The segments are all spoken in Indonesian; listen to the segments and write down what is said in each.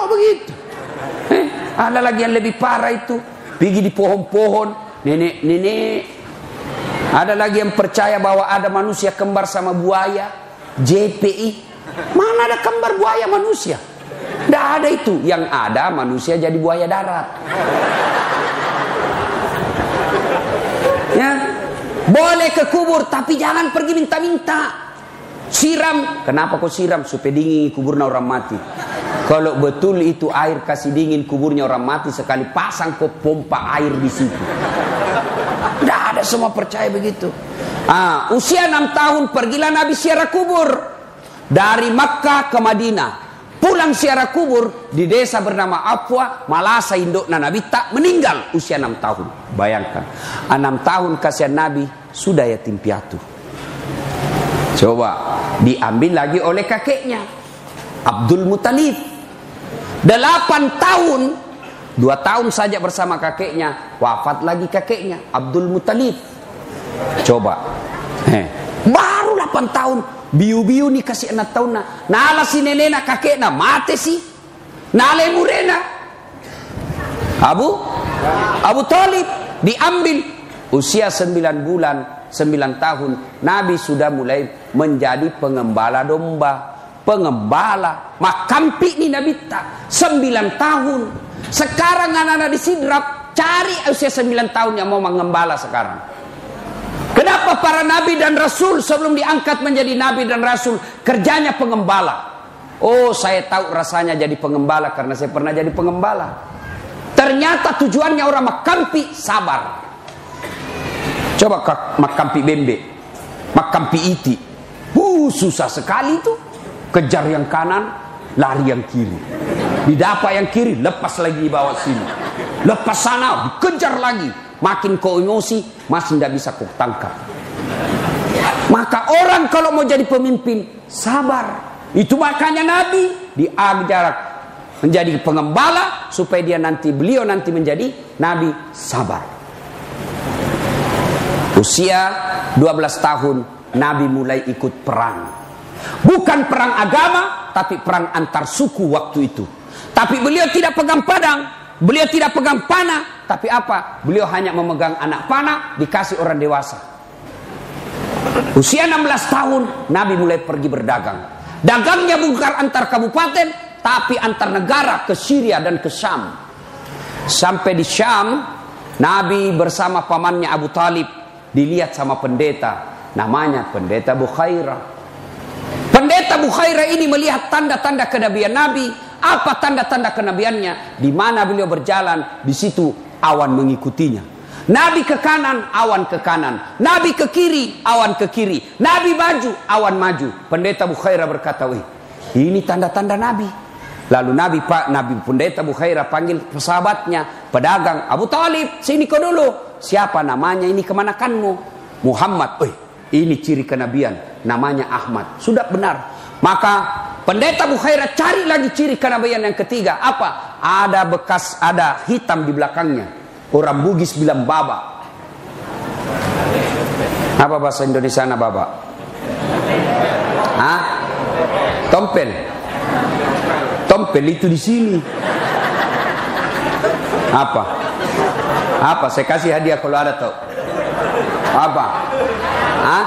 mau begitu. Eh, ada lagi yang lebih parah itu. Pergi di pohon-pohon, nenek-nenek. Ada lagi yang percaya bahwa ada manusia kembar sama buaya, JPI. Mana ada kembar buaya manusia? Tidak ada itu. Yang ada manusia jadi buaya darat. Ya, boleh ke kubur tapi jangan pergi minta-minta. Siram. Kenapa kau siram? Supaya dingin kuburnya orang mati. Kalau betul itu air kasih dingin kuburnya orang mati sekali pasang kau pompa air di situ. Tidak ada semua percaya begitu. Ah, usia enam tahun pergilah Nabi siara kubur dari Makkah ke Madinah. Pulang siara kubur di desa bernama Afwa, Malasa indukna Nabi tak meninggal usia enam tahun. Bayangkan, enam tahun kasihan Nabi sudah yatim piatu. Coba diambil lagi oleh kakeknya Abdul Muttalib. Delapan tahun, dua tahun saja bersama kakeknya, wafat lagi kakeknya Abdul Muttalib. Coba, eh, baru delapan tahun, biu-biu nih kasih anak tahun na, nala si nenena kakeknya mati sih, nala murena. Abu, Abu Talib diambil usia sembilan bulan 9 tahun Nabi sudah mulai menjadi pengembala domba pengembala. Makampi ini Nabi tak. 9 tahun. Sekarang anak-anak di Sidrap cari usia 9 tahun yang mau mengembala sekarang. Kenapa para Nabi dan Rasul sebelum diangkat menjadi Nabi dan Rasul kerjanya pengembala? Oh saya tahu rasanya jadi pengembala karena saya pernah jadi pengembala. Ternyata tujuannya orang makampi sabar. Coba makampi bembe, makampi iti. Uh, susah sekali itu. Kejar yang kanan, lari yang kiri. Didapat yang kiri, lepas lagi di sini. Lepas sana, dikejar lagi. Makin kau emosi, masih tidak bisa kau tangkap. Maka orang kalau mau jadi pemimpin, sabar. Itu makanya Nabi diajar menjadi pengembala supaya dia nanti beliau nanti menjadi nabi sabar. Usia 12 tahun Nabi mulai ikut perang. Bukan perang agama, tapi perang antar suku waktu itu. Tapi beliau tidak pegang padang, beliau tidak pegang panah, tapi apa? Beliau hanya memegang anak panah dikasih orang dewasa. Usia 16 tahun Nabi mulai pergi berdagang. Dagangnya bukan antar kabupaten, tapi antar negara ke Syria dan ke Syam. Sampai di Syam, Nabi bersama pamannya Abu Talib dilihat sama pendeta namanya pendeta Bukhaira pendeta Bukhaira ini melihat tanda-tanda kenabian Nabi apa tanda-tanda kenabiannya di mana beliau berjalan di situ awan mengikutinya Nabi ke kanan, awan ke kanan. Nabi ke kiri, awan ke kiri. Nabi maju, awan maju. Pendeta Bukhaira berkata, Wih, ini tanda-tanda Nabi. Lalu Nabi Pak Nabi Pendeta Bukhaira panggil sahabatnya, pedagang Abu Talib, sini kau dulu. Siapa namanya ini kemanakanmu? Muhammad. Oh, ini ciri kenabian. Namanya Ahmad. Sudah benar. Maka pendeta Bukhaira cari lagi ciri kenabian yang ketiga. Apa? Ada bekas, ada hitam di belakangnya. Orang Bugis bilang baba. Apa bahasa Indonesia na baba? Hah? Tompel. Tompel itu di sini. Apa? Apa? Saya kasih hadiah kalau ada tahu. Apa? Hah?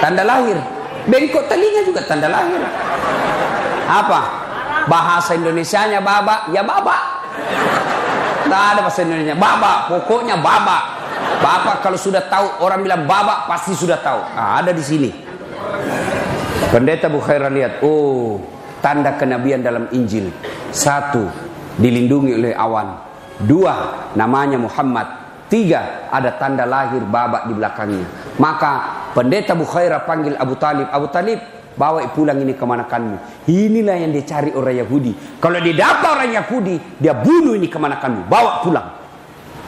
Tanda lahir. Bengkok telinga juga tanda lahir. Apa? Bahasa Indonesianya baba, ya baba. Tak ada bahasa Indonesia. Baba, pokoknya baba. Bapak kalau sudah tahu orang bilang baba pasti sudah tahu. Nah, ada di sini. Pendeta Bukhaira lihat, oh tanda kenabian dalam Injil. Satu, dilindungi oleh awan. Dua, namanya Muhammad. Tiga, ada tanda lahir babak di belakangnya. Maka pendeta Bukhaira panggil Abu Talib. Abu Talib, bawa pulang ini kemanakanmu. Inilah yang dicari orang Yahudi. Kalau dia dapat orang Yahudi, dia bunuh ini kemanakanmu. Bawa pulang.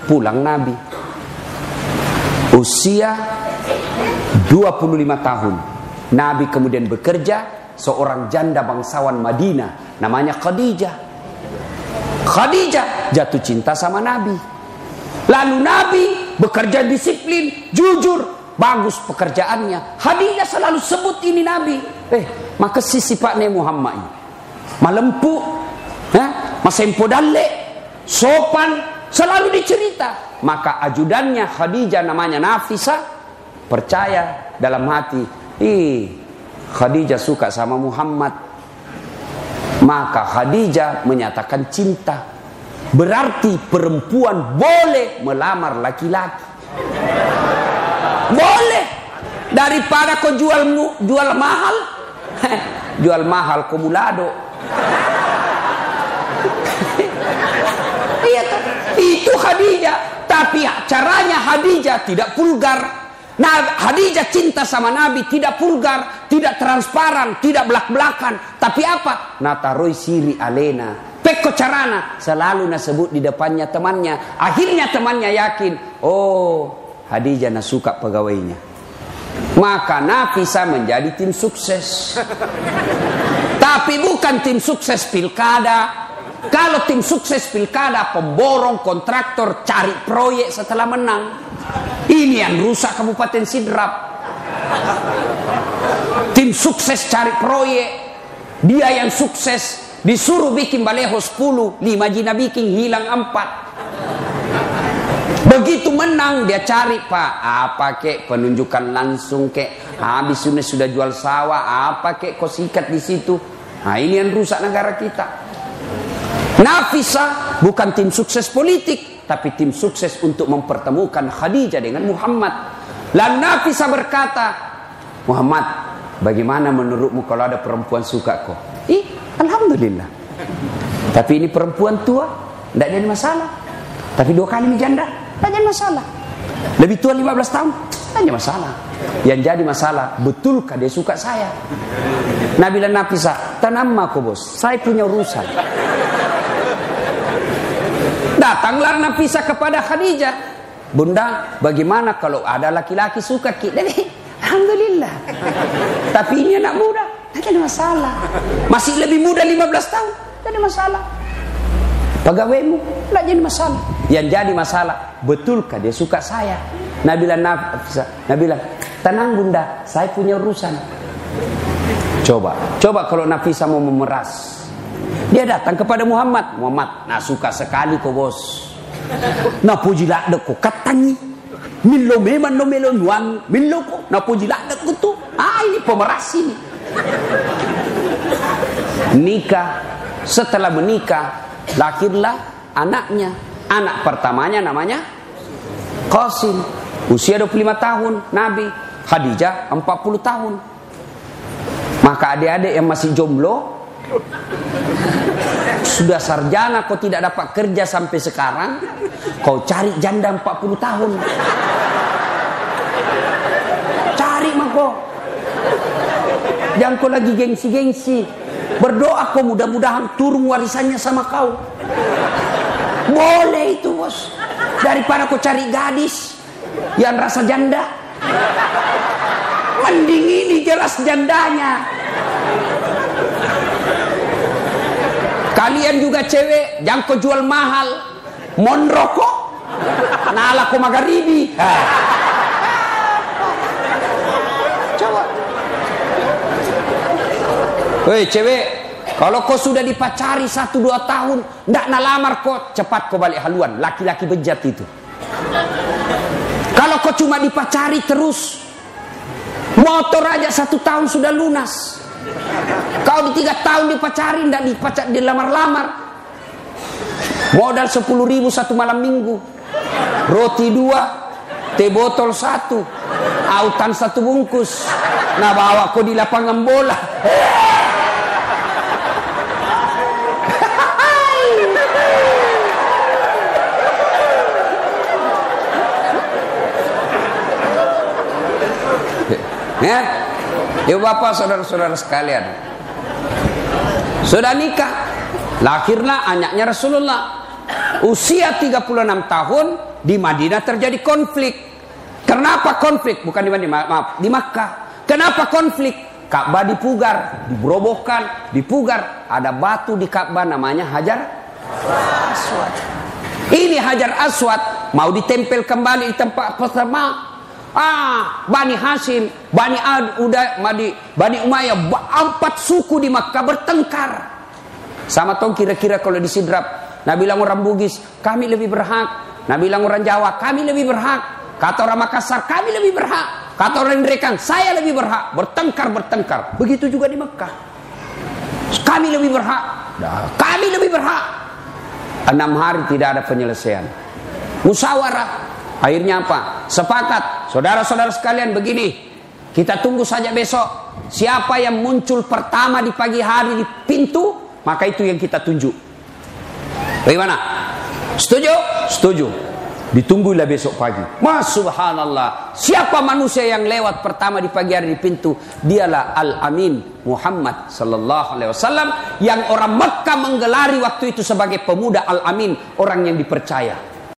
Pulang Nabi. Usia 25 tahun. Nabi kemudian bekerja seorang janda bangsawan Madinah namanya Khadijah. Khadijah jatuh cinta sama Nabi. Lalu Nabi bekerja disiplin, jujur, bagus pekerjaannya. Khadijah selalu sebut ini Nabi. Eh, maka si sifatnya Muhammad ini. Malempu, masempo dalle, sopan, selalu dicerita. Maka ajudannya Khadijah namanya Nafisa percaya dalam hati, ih Khadijah suka sama Muhammad. Maka Khadijah menyatakan cinta. Berarti perempuan boleh melamar laki-laki. Boleh. Daripada kau jual jual mahal, jual mahal kumulado. iya Itu Khadijah. Tapi caranya Khadijah tidak vulgar. Nah, Khadijah cinta sama Nabi tidak vulgar, tidak transparan, tidak belak-belakan. Tapi apa? Nataroi siri alena. Peko carana selalu nasebut di depannya temannya. Akhirnya temannya yakin, oh Khadijah nasuka pegawainya. Maka Nafisa menjadi tim sukses. Tapi bukan tim sukses pilkada. Kalau tim sukses pilkada, pemborong, kontraktor, cari proyek setelah menang. Ini yang rusak Kabupaten Sidrap. Tim sukses cari proyek. Dia yang sukses disuruh bikin baleho 10, 5 jina bikin hilang 4. Begitu menang dia cari pak apa kek penunjukan langsung kek habis sudah sudah jual sawah apa kek kau sikat di situ. Nah ini yang rusak negara kita. Nafisa bukan tim sukses politik tapi tim sukses untuk mempertemukan Khadijah dengan Muhammad. Lalu Nabi berkata, Muhammad, bagaimana menurutmu kalau ada perempuan suka kau? Ih, Alhamdulillah. Tapi ini perempuan tua, tidak jadi masalah. Tapi dua kali janda, jadi masalah. Lebih tua 15 tahun, jadi masalah. Yang jadi masalah, betulkah dia suka saya? Nabi dan Nafisa, tanam aku bos, saya punya urusan. Datanglah Nafisa kepada Khadijah. Bunda, bagaimana kalau ada laki-laki suka kita? Alhamdulillah. Tapi ini anak muda, tidak ada masalah. Masih lebih muda 15 tahun, tidak ada masalah. Pegawaimu, tidak jadi masalah. Yang jadi masalah, betulkah dia suka saya? Nabila Nabila, tenang bunda, saya punya urusan. Coba, coba kalau Nafisa mau memeras. Dia datang kepada Muhammad. Muhammad, nah suka sekali kau bos. Nah puji lak ko katangi. Milo memang no melo nuang. Milo ko. Nah puji lak ko tu. Ah ini pemeras ini. Nikah. Setelah menikah. Lahirlah anaknya. Anak pertamanya namanya Qasim. Usia 25 tahun. Nabi. Khadijah 40 tahun. Maka adik-adik yang masih jomblo sudah sarjana kau tidak dapat kerja sampai sekarang, kau cari janda 40 tahun. Cari mako. Jangan kau lagi gengsi-gengsi. Berdoa kau mudah-mudahan turun warisannya sama kau. Boleh itu bos. Daripada kau cari gadis yang rasa janda. Mending ini jelas jandanya. Kalian juga cewek, jangan kau jual mahal. Mon rokok, nala ko magaribi. Coba. Hei cewek, kalau kau sudah dipacari satu dua tahun, ndak nalamar kau, cepat kau balik haluan. Laki-laki bejat itu. Kalau kau cuma dipacari terus, motor aja satu tahun sudah lunas. Kau di tiga tahun dipacarin, tidak dipacar, dilamar-lamar. Modal sepuluh ribu satu malam minggu. Roti dua, teh botol satu, autan satu bungkus. Nah bawa kau di lapangan bola. Ya Ya bapak saudara-saudara sekalian. Sudah nikah. Lahirlah anaknya Rasulullah. Usia 36 tahun di Madinah terjadi konflik. Kenapa konflik? Bukan di Madinah, maaf, di Makkah. Kenapa konflik? Ka'bah dipugar, diberobohkan, dipugar. Ada batu di Ka'bah namanya Hajar Aswad. Ini Hajar Aswad mau ditempel kembali di tempat pertama Ah, Bani Hasim, Bani Ad, udah Bani, Bani Umayyah, empat suku di Makkah bertengkar. Sama tong kira-kira kalau disidrap. Nabi bilang orang Bugis, kami lebih berhak. Nabi bilang orang Jawa, kami lebih berhak. Kata orang Makassar, kami lebih berhak. Kata orang Indrekan, saya lebih berhak. Bertengkar, bertengkar. Begitu juga di Mekah. Kami lebih berhak. Kami lebih berhak. Enam hari tidak ada penyelesaian. Musyawarah. Akhirnya apa? Sepakat. Saudara-saudara sekalian begini. Kita tunggu saja besok. Siapa yang muncul pertama di pagi hari di pintu, maka itu yang kita tunjuk. Bagaimana? Setuju? Setuju. Ditunggulah besok pagi. Mas subhanallah. Siapa manusia yang lewat pertama di pagi hari di pintu? Dialah Al-Amin Muhammad sallallahu alaihi wasallam yang orang Mekah menggelari waktu itu sebagai pemuda Al-Amin, orang yang dipercaya.